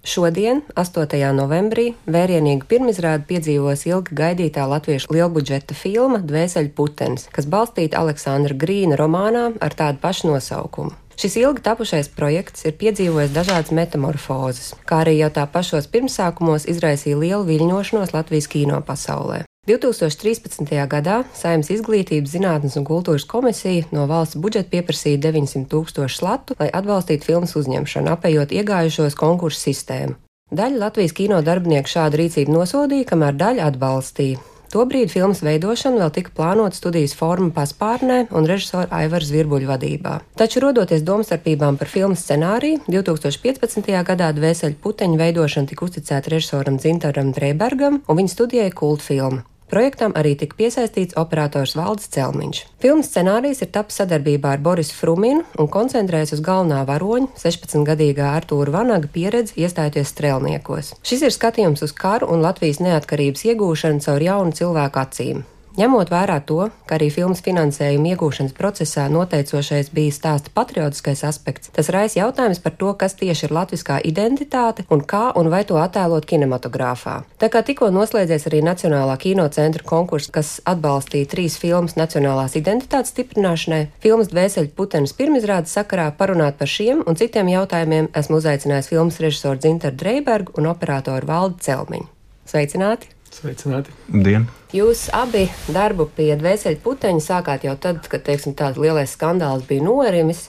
Šodien, 8. novembrī, vērienīgu pirmizrādi piedzīvos ilgi gaidītā latviešu lielbudžeta filma Dvēseļu putenis, kas balstīta Aleksandra Grīna romānā ar tādu pašu nosaukumu. Šis ilgi tapušais projekts ir piedzīvojis dažādas metamorfozes, kā arī jau tā pašos pirmsākumos izraisīja lielu viļņošanos Latvijas kino pasaulē. 2013. gadā Saimnes izglītības, zinātnes un kultūras komisija no valsts budžeta pieprasīja 900 tūkstošu latu, lai atbalstītu filmas uzņemšanu, apējot iegājušos konkursu sistēmu. Daļa Latvijas kino darbinieku šādu rīcību nosodīja, kamēr daļa atbalstīja. Tobrīd filmas veidošana vēl tika plānota studijas forma paspārnē un režisora Aivara Zvirbuļa vadībā. Taču, rodoties domstarpībām par filmas scenāriju, 2015. gadā Dvēseļu puteņu veidošana tika uzticēta režisoram Zintaram Dreibergam un viņa studijai kultfilma. Projektam arī tika piesaistīts operators Valdis Celmiņš. Filmas scenārijs ir tapis sadarbībā ar Borisu Fruminu un koncentrējas uz galvenā varoņa, 16-gadīgā Artūra Vanaga pieredzi iestājoties strēlniekos. Šis ir skatījums uz karu un Latvijas neatkarības iegūšanu caur jaunu cilvēku acīm. Ņemot vērā to, ka arī filmas finansējuma iegūšanas procesā noteicošais bija stāsta patriotiskais aspekts, tas raisa jautājums par to, kas tieši ir latviskā identitāte un kā un vai to attēlot kinematogrāfā. Tā kā tikko noslēdzies arī Nacionālā kinocentra konkurss, kas atbalstīja trīs filmas nacionālās identitātes stiprināšanai, filmas Dvēseļu putenis pirmizrādes sakarā parunāt par šiem un citiem jautājumiem esmu uzaicinājis filmas režisoru Zinteru Dreibergu un operatoru Valdi Celmiņu. Sveicināti! Sveicināti! Dien! Jūs abi darbu pie dvēseli puteņa sākāt jau tad, kad teiksim, tāds lielais skandāls bija norimis.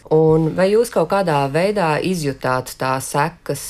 Vai jūs kaut kādā veidā izjutāt tās sekas?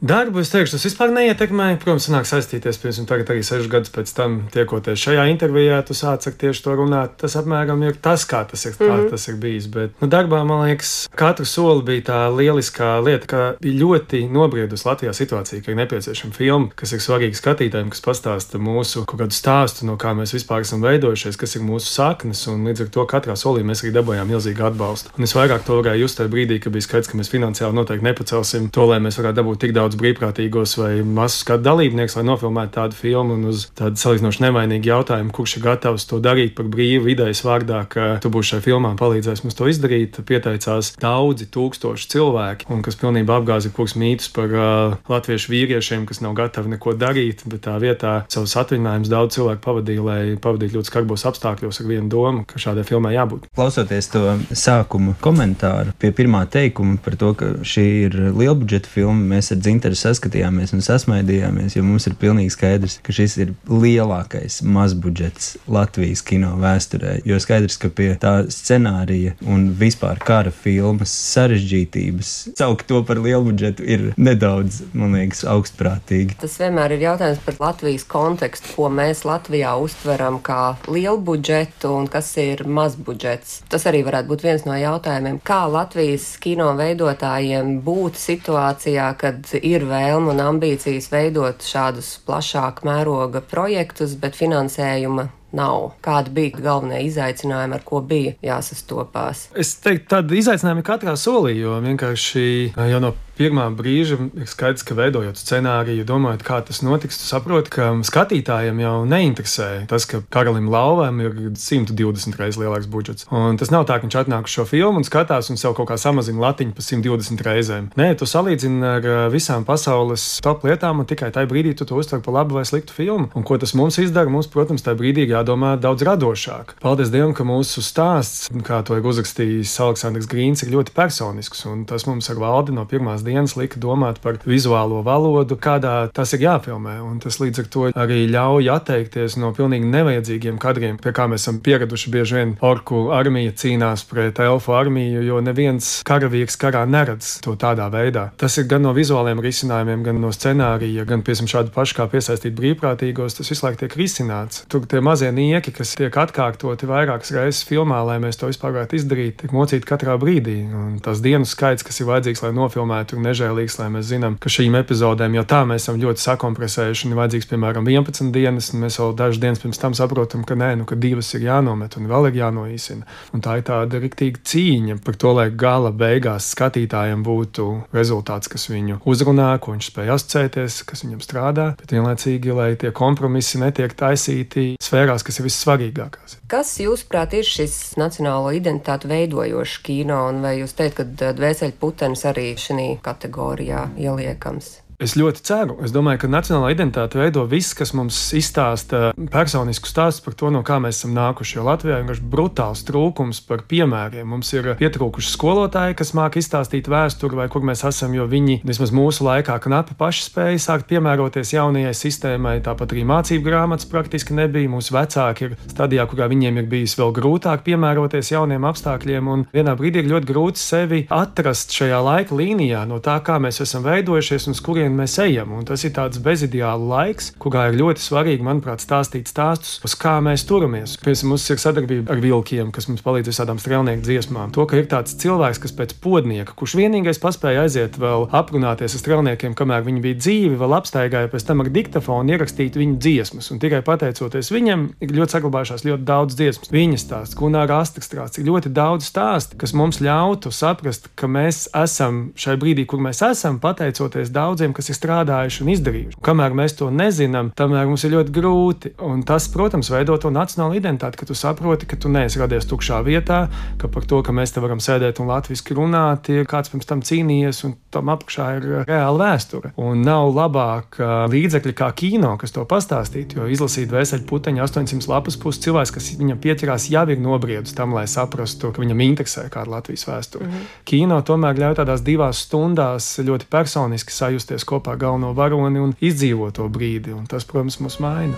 Darbu es teikšu, tas vispār neietekmē. Protams, nāk saistīties, piemēram, tagad arī sešus gadus pēc tam, tiekoties šajā intervijā, tu sāc ar tieši to runāt. Tas apmēram ir tas, kā tas ir, kā mm -hmm. tas ir bijis. Bet, nu, darbā, man liekas, katru soli bija tā lieliskā lieta, ka bija ļoti nobriedusi Latvijā situācija, ka ir nepieciešama filma, kas ir svarīga skatītājiem, kas pastāsta mūsu kaut kādu stāstu, no kā mēs vispār esam veidojušies, kas ir mūsu saknes, un līdz ar to katrā solī mēs arī dabūjām milzīgu atbalstu. Un es vairāk to varēju just tajā brīdī, kad bija skaidrs, ka mēs finansiāli noteikti nepacelsim to, lai mēs varētu dabūt tik daudz daudz brīvprātīgos vai masu skatu dalībnieks, lai nofilmētu tādu filmu un uz tādu salīdzinoši nevainīgu jautājumu, kurš ir gatavs to darīt par brīvu idejas vārdā, ka tu būsi šai filmā palīdzējis mums to izdarīt. Pieteicās daudzi tūkstoši cilvēki, un kas pilnībā apgāza kurus mītus par uh, latviešu vīriešiem, kas nav gatavi neko darīt, bet tā vietā savus atvaļinājumus daudz cilvēku pavadīja, lai pavadītu ļoti skarbos apstākļos ar vienu domu, ka šādai filmai jābūt. Klausoties to sākuma komentāru pie pirmā teikuma par to, ka šī ir lielbudžeta filma, mēs ar Dzintaru Interu saskatījāmies un sasmaidījāmies, jo mums ir pilnīgi skaidrs, ka šis ir lielākais mazbudžets Latvijas kino vēsturē. Jo skaidrs, ka pie tā scenārija un vispār kara filmas sarežģītības saukt to par lielu budžetu ir nedaudz, man liekas, augstprātīgi. Tas vienmēr ir jautājums par Latvijas kontekstu, ko mēs Latvijā uztveram kā lielu budžetu un kas ir mazbudžets. Tas arī varētu būt viens no jautājumiem, kā Latvijas kino veidotājiem būt situācijā, kad ir vēlme un ambīcijas veidot šādus plašāka mēroga projektus, bet finansējuma nav. Kādi bija galvenie izaicinājumi, ar ko bija jāsastopās? Es teiktu, tādi izaicinājumi katrā solī, jo vienkārši jau no pirmā brīža ir skaidrs, ka veidojot scenāriju, domājot, kā tas notiks, tu saproti, ka skatītājiem jau neinteresē tas, ka karalim lauvām ir 120 reizes lielāks budžets. Un tas nav tā, ka viņš atnāk uz šo filmu un skatās un sev kaut kā samazina latiņu pa 120 reizēm. Nē, tu salīdzini ar visām pasaules top lietām, un tikai tajā brīdī tu to uztver par labu vai sliktu filmu. Un ko tas mums izdara? Mums, protams, tajā brīdī jādomā daudz radošāk. Paldies Dievam, ka mūsu stāsts, kā to ir uzrakstījis Aleksandrs Grīns, ir ļoti personisks, un tas mums ar valdi no pirmās dienas lika domāt par vizuālo valodu, kādā tas ir jāfilmē. Un tas līdz ar to arī ļauj atteikties no pilnīgi nevajadzīgiem kadriem, pie kā mēs esam pieraduši. Bieži vien orku armija cīnās pret elfu armiju, jo neviens karavīrs karā neredz to tādā veidā. Tas ir gan no vizuāliem risinājumiem, gan no scenārija, gan piemēram šādu pašu kā piesaistīt brīvprātīgos. Tas visu laiku tiek risināts. Tur tie mazie nieki, kas tiek atkārtoti vairākas reizes filmā, lai mēs to vispār varētu izdarīt, tiek mocīti katrā brīdī. Un tas dienu skaits, kas ir vajadzīgs, lai nofilmētu, ir nežēlīgs, lai mēs zinām, ka šīm epizodēm jau tā mēs esam ļoti sakompresējuši un ir vajadzīgs, piemēram, 11 dienas, un mēs vēl dažas dienas pirms tam saprotam, ka nē, nu, ka divas ir jānomet un vēl ir jānoīsina. Un tā ir tāda riktīga cīņa par to, lai gala beigās skatītājiem būtu rezultāts, kas viņu uzrunā, ko viņš spēj asociēties, kas viņam strādā, bet vienlaicīgi, lai tie kompromisi netiek taisīti sfērās, kas ir vissvarīgākās. Kas, jūsuprāt, ir šis nacionālo identitāti veidojošs kino, un vai jūs teikt, ka dvēseli putenis arī šī kategorijā ieliekams? Es ļoti ceru. Es domāju, ka nacionālā identitāte veido viss, kas mums izstāsta personisku stāstu par to, no kā mēs esam nākuši. Jo Latvijā ir brutāls trūkums par piemēriem. Mums ir pietrūkuši skolotāji, kas māca izstāstīt vēsturi, vai kur mēs esam, jo viņi vismaz mūsu laikā knapi paši spēja sākt piemēroties jaunajai sistēmai. Tāpat arī mācību grāmatas praktiski nebija. Mūsu vecāki ir stadijā, kurā viņiem ir bijis vēl grūtāk piemēroties jauniem apstākļiem, un vienā brīdī ir ļoti grūti sevi atrast šajā laika līnijā no tā, kā mēs esam veidojušies un uz kuriem kurien mēs ejam. Un tas ir tāds bezideāls laiks, kurā ir ļoti svarīgi, manuprāt, stāstīt stāstus, uz kā mēs turamies. Piemēram, mums ir sadarbība ar vilkiem, kas mums palīdz ar tādām strēlnieku dziesmām. To, ka ir tāds cilvēks, kas pēc podnieka, kurš vienīgais paspēja aiziet vēl aprunāties ar strēlniekiem, kamēr viņi bija dzīvi, vēl apstaigāja pēc tam ar diktafonu ierakstīt viņu dziesmas. Un tikai pateicoties viņam, ir ļoti saglabājušās ļoti daudz dziesmas. Viņa stāsts, Gunāra Astrāts, ir ļoti daudz stāstu, kas mums ļautu saprast, ka mēs esam šai brīdī, kur mēs esam, pateicoties daudziem, kas ir strādājuši un izdarījuši. Kamēr mēs to nezinām, tamēr mums ir ļoti grūti. Un tas, protams, veido to nacionālo identitāti, ka tu saproti, ka tu neesi radies tukšā vietā, ka par to, ka mēs te varam sēdēt un latviešu runāt, ir kāds pirms tam cīnījies, un tam apakšā ir reāla vēsture. Un nav labāk līdzekļi kā kino, kas to pastāstītu, jo izlasīt vēseļu puteņu 800 lapas puses cilvēks, kas viņam pieķerās, jau ir nobriedis tam, lai saprastu, ka viņam interesē kāda Latvijas vēsture. Mm -hmm. Kino tomēr ļauj tādās divās stundās ļoti personiski sajusties iesaistīties kopā galveno varoni un izdzīvot to brīdi, un tas, protams, mūs maina.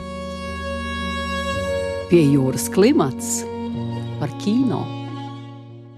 Pie jūras klimats par kino.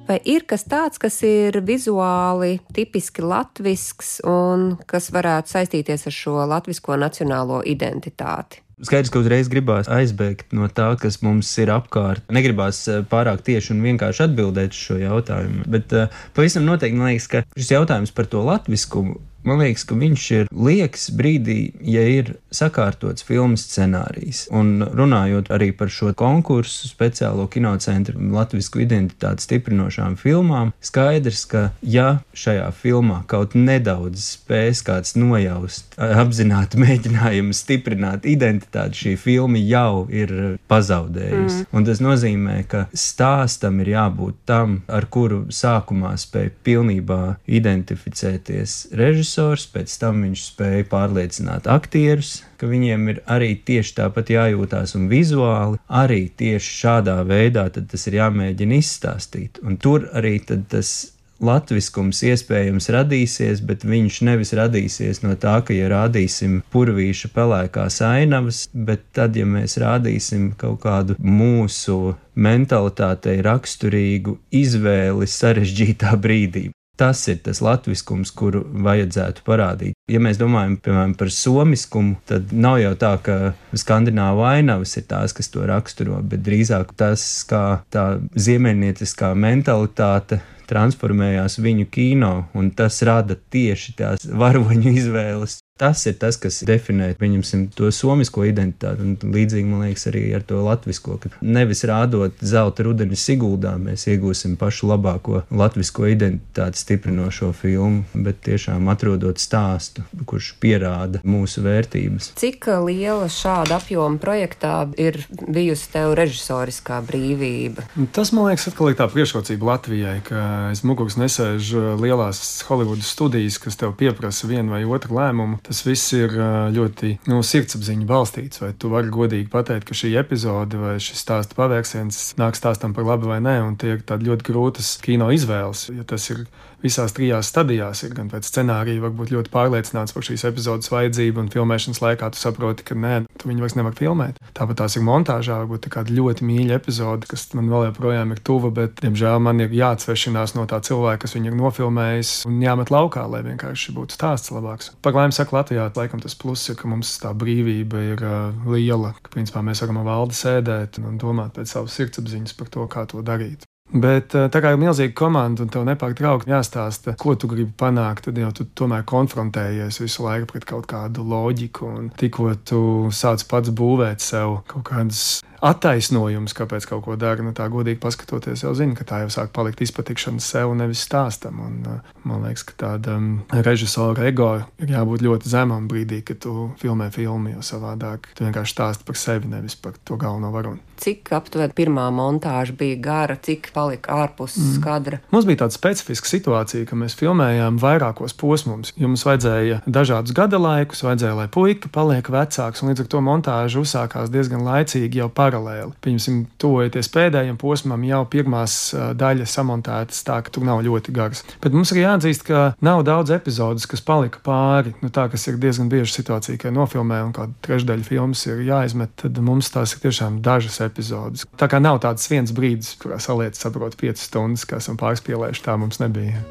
Vai ir kas tāds, kas ir vizuāli tipiski latvisks un kas varētu saistīties ar šo latvisko nacionālo identitāti? Skaidrs, ka uzreiz gribās aizbēgt no tā, kas mums ir apkārt. Negribās eh, pārāk tieši un vienkārši atbildēt uz šo jautājumu, bet uh, pavisam noteikti man liekas, ka šis jautājums par to latviskumu Man liekas, ka viņš ir liekas brīdī, ja ir sakārtots filmu scenārijs. Un runājot arī par šo konkursu, speciālo kinocentru latviešu identitāti stiprinošām filmām, skaidrs, ka ja šajā filmā kaut nedaudz spēs kāds nojaust, apzināti mēģinājumu stiprināt identitāti, šī filma jau ir pazaudējusi. Mm. Un tas nozīmē, ka stāstam ir jābūt tam, ar kuru sākumā spēj pilnībā identificēties režisors režisors, pēc tam viņš spēja pārliecināt aktierus, ka viņiem ir arī tieši tāpat jājūtās un vizuāli arī tieši šādā veidā tas ir jāmēģina izstāstīt. Un tur arī tas latviskums iespējams radīsies, bet viņš nevis radīsies no tā, ka, ja rādīsim purvīša pelēkās ainavas, bet tad, ja mēs rādīsim kaut kādu mūsu mentalitātei raksturīgu izvēli sarežģītā brīdī. Tas ir tas latviskums, kuru vajadzētu parādīt. Ja mēs domājam piemēram, par somiskumu, tad nav jau tā, ka skandināvu ainavas ir tās, kas to raksturo, bet drīzāk tas, kā tā ziemeļnieciskā mentalitāte transformējās viņu kino, un tas rada tieši tās varoņu izvēles Tas ir tas, kas definē viņam, to somisko identitāti. Un līdzīgi man liekas arī ar to latviešu, ka nevis rādot zelta rudeni Siguldā, mēs iegūsim pašu labāko latviešu identitāti stiprinošo filmu, bet tiešām atrodot stāstu, kurš pierāda mūsu vērtības. Cik liela šāda apjoma projektā ir bijusi tev režisoriskā brīvība? Tas man liekas, atkal ir tā priekšrocība Latvijai, ka aiz muguras nesēž lielās Holivudas studijas, kas tev pieprasa vienu vai otru lēmumu tas viss ir ļoti no nu, sirdsapziņa balstīts. Vai tu vari godīgi pateikt, ka šī epizode vai šis stāsta pavērsiens nāk stāstam par labu vai nē, un tie ir tādi ļoti grūtas kino izvēles. Ja tas ir visās trijās stadijās. Ir gan pēc scenārija, varbūt ļoti pārliecināts par šīs epizodes vajadzību, un filmēšanas laikā tu saproti, ka nē, tu viņu vairs nevar filmēt. Tāpat tās ir montāžā, varbūt kāda ļoti mīļa epizode, kas man vēl joprojām ir tuva, bet, diemžēl, man ir jāatsvešinās no tā cilvēka, kas viņu ir nofilmējis, un jāmet laukā, lai vienkārši būtu stāsts labāks. Par laimi, saka, Latvijā laikam tas pluss ir, ka mums tā brīvība ir uh, liela, ka principā mēs varam valdi sēdēt un domāt pēc savas sirdsapziņas par to, kā to darīt. Bet tā kā ir milzīga komanda un tev nepārtraukti jāstāsta, ko tu gribi panākt, tad jau tu tomēr konfrontējies visu laiku pret kaut kādu loģiku. Un tikko tu sāc pats būvēt sev kaut kādas attaisnojums, kāpēc kaut ko dara. Nu, tā godīgi paskatoties, jau zina, ka tā jau sāk palikt izpatikšana sev, nevis stāstam. Un, uh, man liekas, ka tādam režisora ego ir jābūt ļoti zemam brīdī, kad tu filmē filmu, jo savādāk tu vienkārši stāsti par sevi, nevis par to galveno varonu. Cik aptuveni pirmā montāža bija gara, cik palika ārpus mm. kadra? Mums bija tāda specifiska situācija, ka mēs filmējām vairākos posmos. Jums vajadzēja dažādus gada laikus, vajadzēja, lai puika paliek vecāks, un līdz ar to montāža uzsākās diezgan laicīgi jau par paralēli. Pieņemsim, tuvojoties pēdējiem posmam, jau pirmās daļas samontētas tā, ka tur nav ļoti garas. Bet mums ir jāatzīst, ka nav daudz epizodes, kas palika pāri. Nu, tā, kas ir diezgan bieža situācija, ka nofilmē un kāda trešdaļa filmas ir jāizmet, tad mums tās ir tiešām dažas epizodes. Tā kā nav tāds viens brīdis, kurā saliec saprot piecas stundas, kā esam pārspīlējuši, tā mums nebija.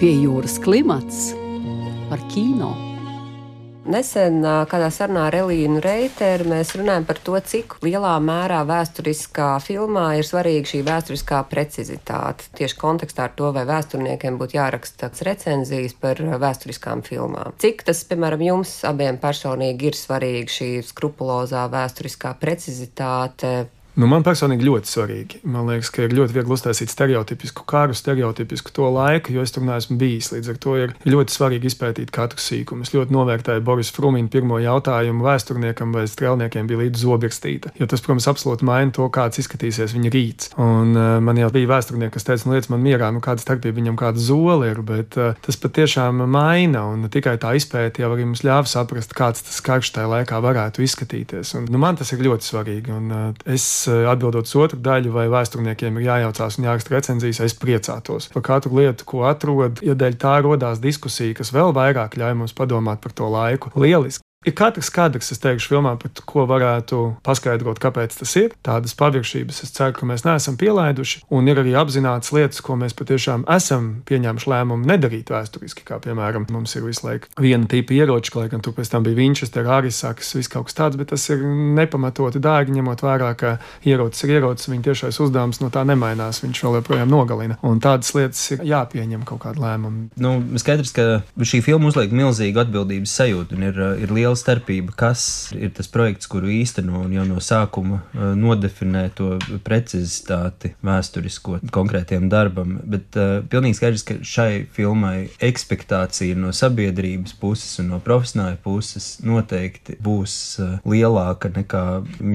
Pie jūras klimats par kino. Nesen kādā sarunā ar Elīnu Reiteru mēs runājam par to, cik lielā mērā vēsturiskā filmā ir svarīga šī vēsturiskā precizitāte. Tieši kontekstā ar to, vai vēsturniekiem būtu jāraksta recenzijas par vēsturiskām filmām. Cik tas, piemēram, jums abiem personīgi ir svarīgi šī skrupulozā vēsturiskā precizitāte, Nu, man personīgi ļoti svarīgi. Man liekas, ka ir ļoti viegli uztaisīt stereotipisku karu, stereotipisku to laiku, jo es tur neesmu bijis. Līdz ar to ir ļoti svarīgi izpētīt katru sīkumu. Es ļoti novērtēju Boris Frumina pirmo jautājumu vēsturniekam vai strēlniekiem bija līdz zobrakstīta. Jo tas, protams, absolūti maina to, kāds izskatīsies viņa rīts. Un uh, man jau bija vēsturnieki, kas teica, nu, liec man mierā, nu, kāda starpība viņam kāda zola ir, bet uh, tas patiešām maina. Un tikai tā izpēta jau arī mums ļāva saprast, kāds tas karš tajā laikā varētu izskatīties. Un, nu, man tas ir ļoti svarīgi. Un, uh, es atbildot uz otru daļu, vai vēsturniekiem ir jājaucās un jāraksta recenzijas, es priecātos par katru lietu, ko atrod. Ja dēļ tā rodās diskusija, kas vēl vairāk ļauj mums padomāt par to laiku, lieliski. Ir katrs kadrs, es teikšu, filmā, par ko varētu paskaidrot, kāpēc tas ir. Tādas paviršības es ceru, ka mēs neesam pielaiduši. Un ir arī apzināts lietas, ko mēs patiešām esam pieņēmuši lēmumu nedarīt vēsturiski. Kā piemēram, mums ir visu laiku viena tipa ieroči, lai gan tur pēc tam bija Winchester, Arisaks, viss kaut kas tāds, bet tas ir nepamatoti dārgi, ņemot vērā, ka ierocis ir ierocis, viņa tiešais uzdevums no tā nemainās, viņš vēl joprojām nogalina. Un tādas lietas ir jāpieņem kaut kāda lēmuma. Nu, skaidrs, ka šī filma uzliek milzīgu atbildības sajūtu un ir, ir liela liela starpība, kas ir tas projekts, kuru īsteno un jau no sākuma uh, nodefinē to precizitāti vēsturisko konkrētiem darbam. Bet uh, pilnīgi skaidrs, ka šai filmai ekspektācija no sabiedrības puses un no profesionāļa puses noteikti būs uh, lielāka nekā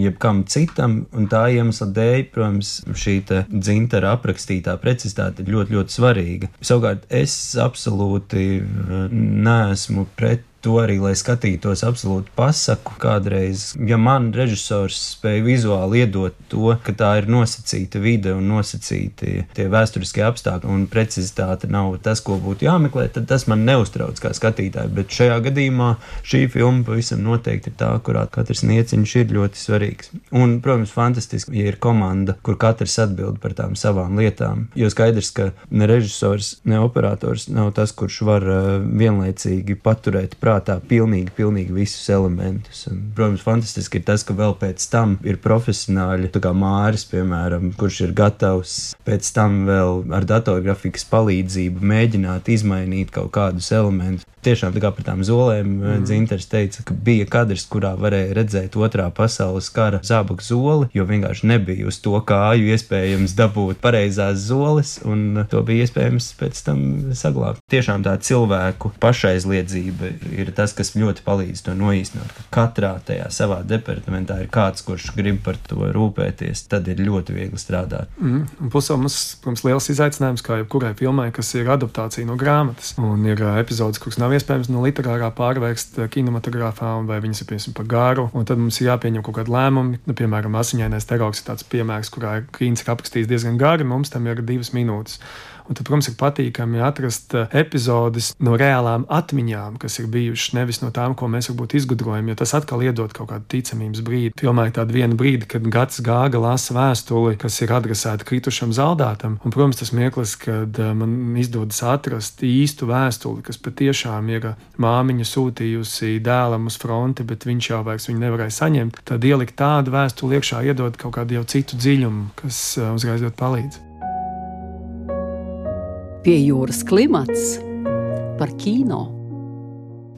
jebkam citam, un tā iemesla dēļ, protams, šī dzintara aprakstītā precizitāte ir ļoti, ļoti svarīga. Savukārt es absolūti uh, neesmu pret to arī, lai skatītos, absolūti pasaku kādreiz. Ja man režisors spēja vizuāli iedot to, ka tā ir nosacīta vide un nosacīti tie vēsturiskie apstākļi un precizitāte nav tas, ko būtu jāmeklē, tad tas man neuztrauc kā skatītāju. Bet šajā gadījumā šī filma pavisam noteikti ir tā, kurā katrs nieciņš ir ļoti svarīgs. Un, protams, fantastiski, ja ir komanda, kur katrs atbild par tām savām lietām. Jo skaidrs, ka ne režisors, ne operators nav tas, kurš var uh, vienlaicīgi paturēt prātā prātā pilnīgi, pilnīgi visus elementus. Un, protams, fantastiski ir tas, ka vēl pēc tam ir profesionāļi, kā Māris, piemēram, kurš ir gatavs pēc tam vēl ar datorgrafikas palīdzību mēģināt izmainīt kaut kādus elementus tiešām tā kā par tām zolēm eh, mm. Dzinters teica, ka bija kadrs, kurā varēja redzēt otrā pasaules kara zābaku zoli, jo vienkārši nebija uz to kāju iespējams dabūt pareizās zoles, un to bija iespējams pēc tam saglabāt. Tiešām tā cilvēku pašaizliedzība ir tas, kas ļoti palīdz to noīstenot. Katrā tajā savā departamentā ir kāds, kurš grib par to rūpēties, tad ir ļoti viegli strādāt. Mm. Plus, mums, protams, liels izaicinājums, kā jebkurai filmai, kas ir adaptācija no grāmatas, un ir epizodes, kuras nav iespējams no literārā pārvērst kinematogrāfā, vai viņas ir piemēram par garu. Un tad mums ir jāpieņem kaut kādi lēmumi. Nu, piemēram, asiņainais terors ir tāds piemērs, kurā Krīns ir aprakstījis diezgan gari, mums tam ir divas minūtes. Un tad, protams, ir patīkami atrast eh, epizodes no reālām atmiņām, kas ir bijušas nevis no tām, ko mēs varbūt izgudrojam, jo tas atkal iedod kaut kādu ticamības brīdi. Filmā ir tāda viena brīdi, kad gads gāga lasa vēstuli, kas ir adresēta kritušam zaldātam. Un, protams, tas mirklis, kad uh, man izdodas atrast īstu vēstuli, kas patiešām ir māmiņa sūtījusi dēlam uz fronti, bet viņš jau vairs viņu nevarēja saņemt, tad ielikt tādu vēstuli iekšā iedod kaut kādu jau citu dziļumu, kas uzreiz ļoti palīdz. Pie jūras klimats par kino.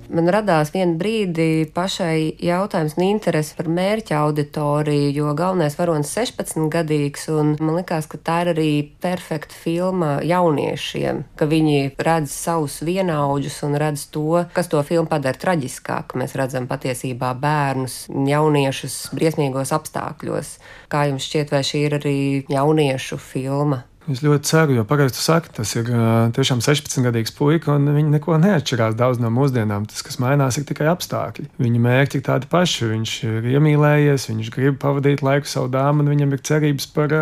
Man radās viena brīdi pašai jautājums un interese par mērķa auditoriju, jo galvenais varonis ir 16 gadīgs, un man likās, ka tā ir arī perfekta filma jauniešiem, ka viņi redz savus vienaudžus un redz to, kas to filmu padara traģiskāku. Mēs redzam patiesībā bērnus, jauniešus briesmīgos apstākļos. Kā jums šķiet, vai šī ir arī jauniešu filma? Es ļoti ceru, jo pagaidu saka, tas ir tiešām 16-gadīgs puika, un viņi neko neatšķirās daudz no mūsdienām. Tas, kas mainās, ir tikai apstākļi. Viņa mērķi ir tādi paši. Viņš ir iemīlējies, viņš grib pavadīt laiku savu dāmu, un viņam ir cerības par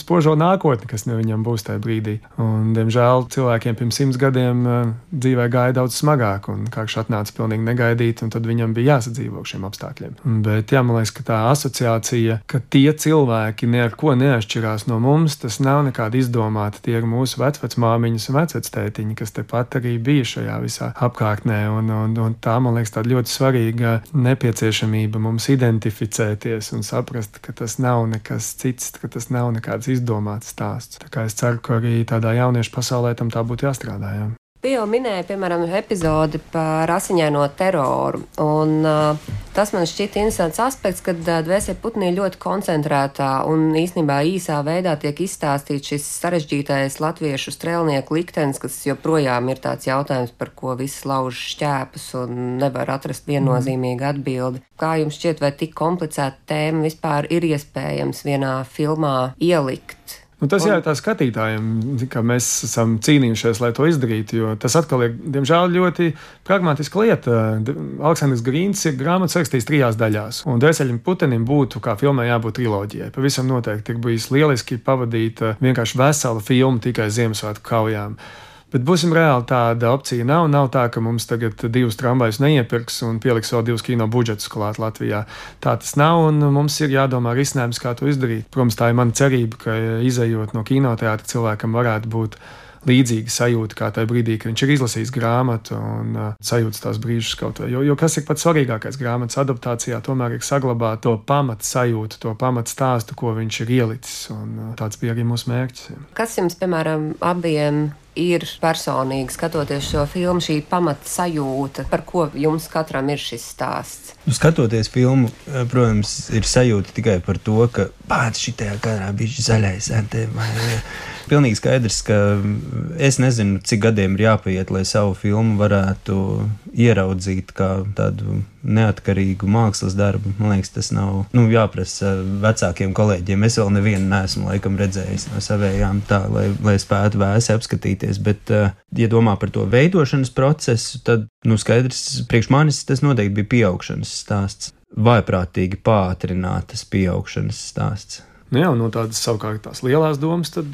spožo nākotni, kas no viņam būs tajā brīdī. Un, diemžēl cilvēkiem pirms simts gadiem dzīvē gāja daudz smagāk, un karš atnāca pilnīgi negaidīt, un tad viņam bija jāsadzīvo šiem apstākļiem. Bet jā, man liekas, ka tā asociācija, ka tie cilvēki neko neatšķirās no mums, tas nav nekāda izdomāti. Tie ir mūsu vecmāmiņas un vecvectētiņi, kas tepat arī bija šajā visā apkārtnē. Un, un, un tā, man liekas, tāda ļoti svarīga nepieciešamība mums identificēties un saprast, ka tas nav nekas cits, ka tas nav nekāds izdomāts stāsts. Tā kā es ceru, ka arī tādā jauniešu pasaulē tam tā būtu jāstrādā. Jā. Pio minēja, piemēram, epizodi par asiņaino teroru. Un, uh, tas man šķiet interesants aspekts, kad uh, dvēseli putnī ļoti koncentrētā un īstenībā īsā veidā tiek izstāstīts šis sarežģītais latviešu strēlnieku liktenis, kas joprojām ir tāds jautājums, par ko visi lauž šķēpus un nevar atrast viennozīmīgu atbildi. Kā jums šķiet, vai tik komplicēta tēma vispār ir iespējams vienā filmā ielikt? Nu, tas ir tā skatītājiem, ka mēs esam cīnījušies, lai to izdarītu. Jo tas atkal ir, diemžēl, ļoti pragmatiska lieta. Aleksandrs Grīns ir grāmatas rakstījis trijās daļās, un Dēseļam Putenim būtu, kā filmai, jābūt triloģijai. Pavisam noteikti ir bijis lieliski pavadīt vienkārši veselu filmu tikai Ziemassvētku kaujām. Bet būsim reāli, tāda opcija nav. Nav tā, ka mums tagad divus tramvajus neiepirks un pieliks vēl divus kino budžetus klāt Latvijā. Tā tas nav, un mums ir jādomā risinājums, kā to izdarīt. Protams, tā ir mana cerība, ka izējot no kinoteātra cilvēkam varētu būt līdzīga sajūta kā tajā brīdī, kad viņš ir izlasījis grāmatu un uh, sajūta tās brīžus kaut vai. Jo, jo kas ir pats svarīgākais grāmatas adaptācijā, tomēr ir saglabāt to pamatu sajūtu, to pamatu stāstu, ko viņš ir ielicis. Un, uh, tāds bija arī mūsu mērķis. Kas jums, piemēram, abiem ir personīgi skatoties šo filmu, šī pamata sajūta, par ko jums katram ir šis stāsts? Nu, skatoties filmu, eh, protams, ir sajūta tikai par to, ka pats šī kadrā bija zaļais. Pilnīgi skaidrs, ka es nezinu, cik gadiem ir jāpaiet, lai savu filmu varētu ieraudzīt kā tādu neatkarīgu mākslas darbu. Man liekas, tas nav nu, jāprasa vecākiem kolēģiem. Es vēl nevienu neesmu laikam redzējis no savējām tā, lai, lai spētu vēsi apskatīties. Bet, eh, ja domā par to veidošanas procesu, tad nu, skaidrs, priekš manis tas noteikti bija pieaugšanas stāsts. Vaiprātīgi pātrinātas pieaugšanas stāsts. Nu, jā, no tādas savukārt tās lielās domas, tad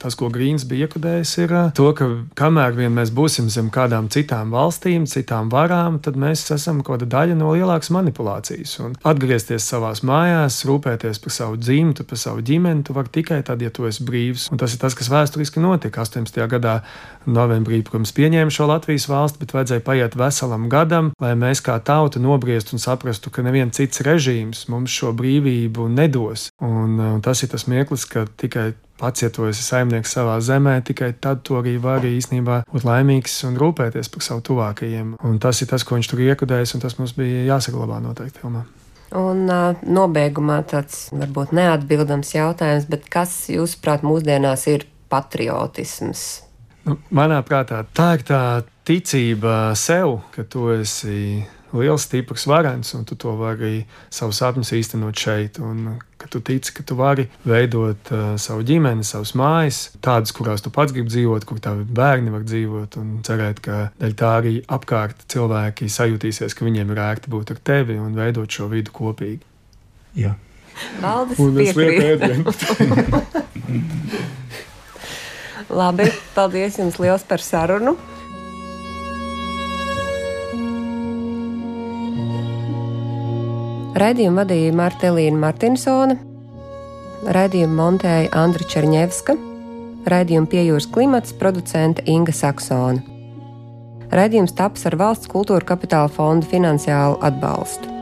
tas, ko Grīns bija iekodējis, ir to, ka kamēr vien mēs būsim zem kādām citām valstīm, citām varām, tad mēs esam kaut kāda daļa no lielākas manipulācijas. Un atgriezties savās mājās, rūpēties par savu dzimtu, par savu ģimeni, tu vari tikai tad, ja tu esi brīvs. Un tas ir tas, kas vēsturiski notika 18. gadā. Novembrī, protams, pieņēma šo Latvijas valsti, bet vajadzēja paiet veselam gadam, lai mēs kā tauta nobriestu un saprastu, ka neviens cits režīms mums šo brīvību nedos. Un Un, un tas ir tas mirklis, ka tikai pats, ja tu esi saimnieks savā zemē, tikai tad tu arī vari īstenībā būt laimīgs un rūpēties par savu tuvākajiem. Un tas ir tas, ko viņš tur iekudējis, un tas mums bija jāsaglabā noteikti filmā. Un uh, nobeigumā tāds varbūt neatbildams jautājums, bet kas, jūsuprāt, mūsdienās ir patriotisms? Nu, manā prātā tā ir tā ticība sev, ka tu esi liels, stiprs, varens, un tu to vari savus sapņus īstenot šeit. Un, ka tu tici, ka tu vari veidot uh, savu ģimeni, savas mājas, tādas, kurās tu pats gribi dzīvot, kur tavi bērni var dzīvot, un cerēt, ka dēļ tā arī apkārt cilvēki sajūtīsies, ka viņiem ir ērti būt ar tevi un veidot šo vidu kopīgi. Jā. Valdis piekrīt. Labi, paldies jums liels par sarunu. Raidījumu vadīja Marta Elīna Martinsone, raidījumu montēja Andra Černievska, raidījumu piejūras klimats producente Inga Saksona. Raidījums taps ar valsts kultūra kapitāla fonda finansiālu atbalstu.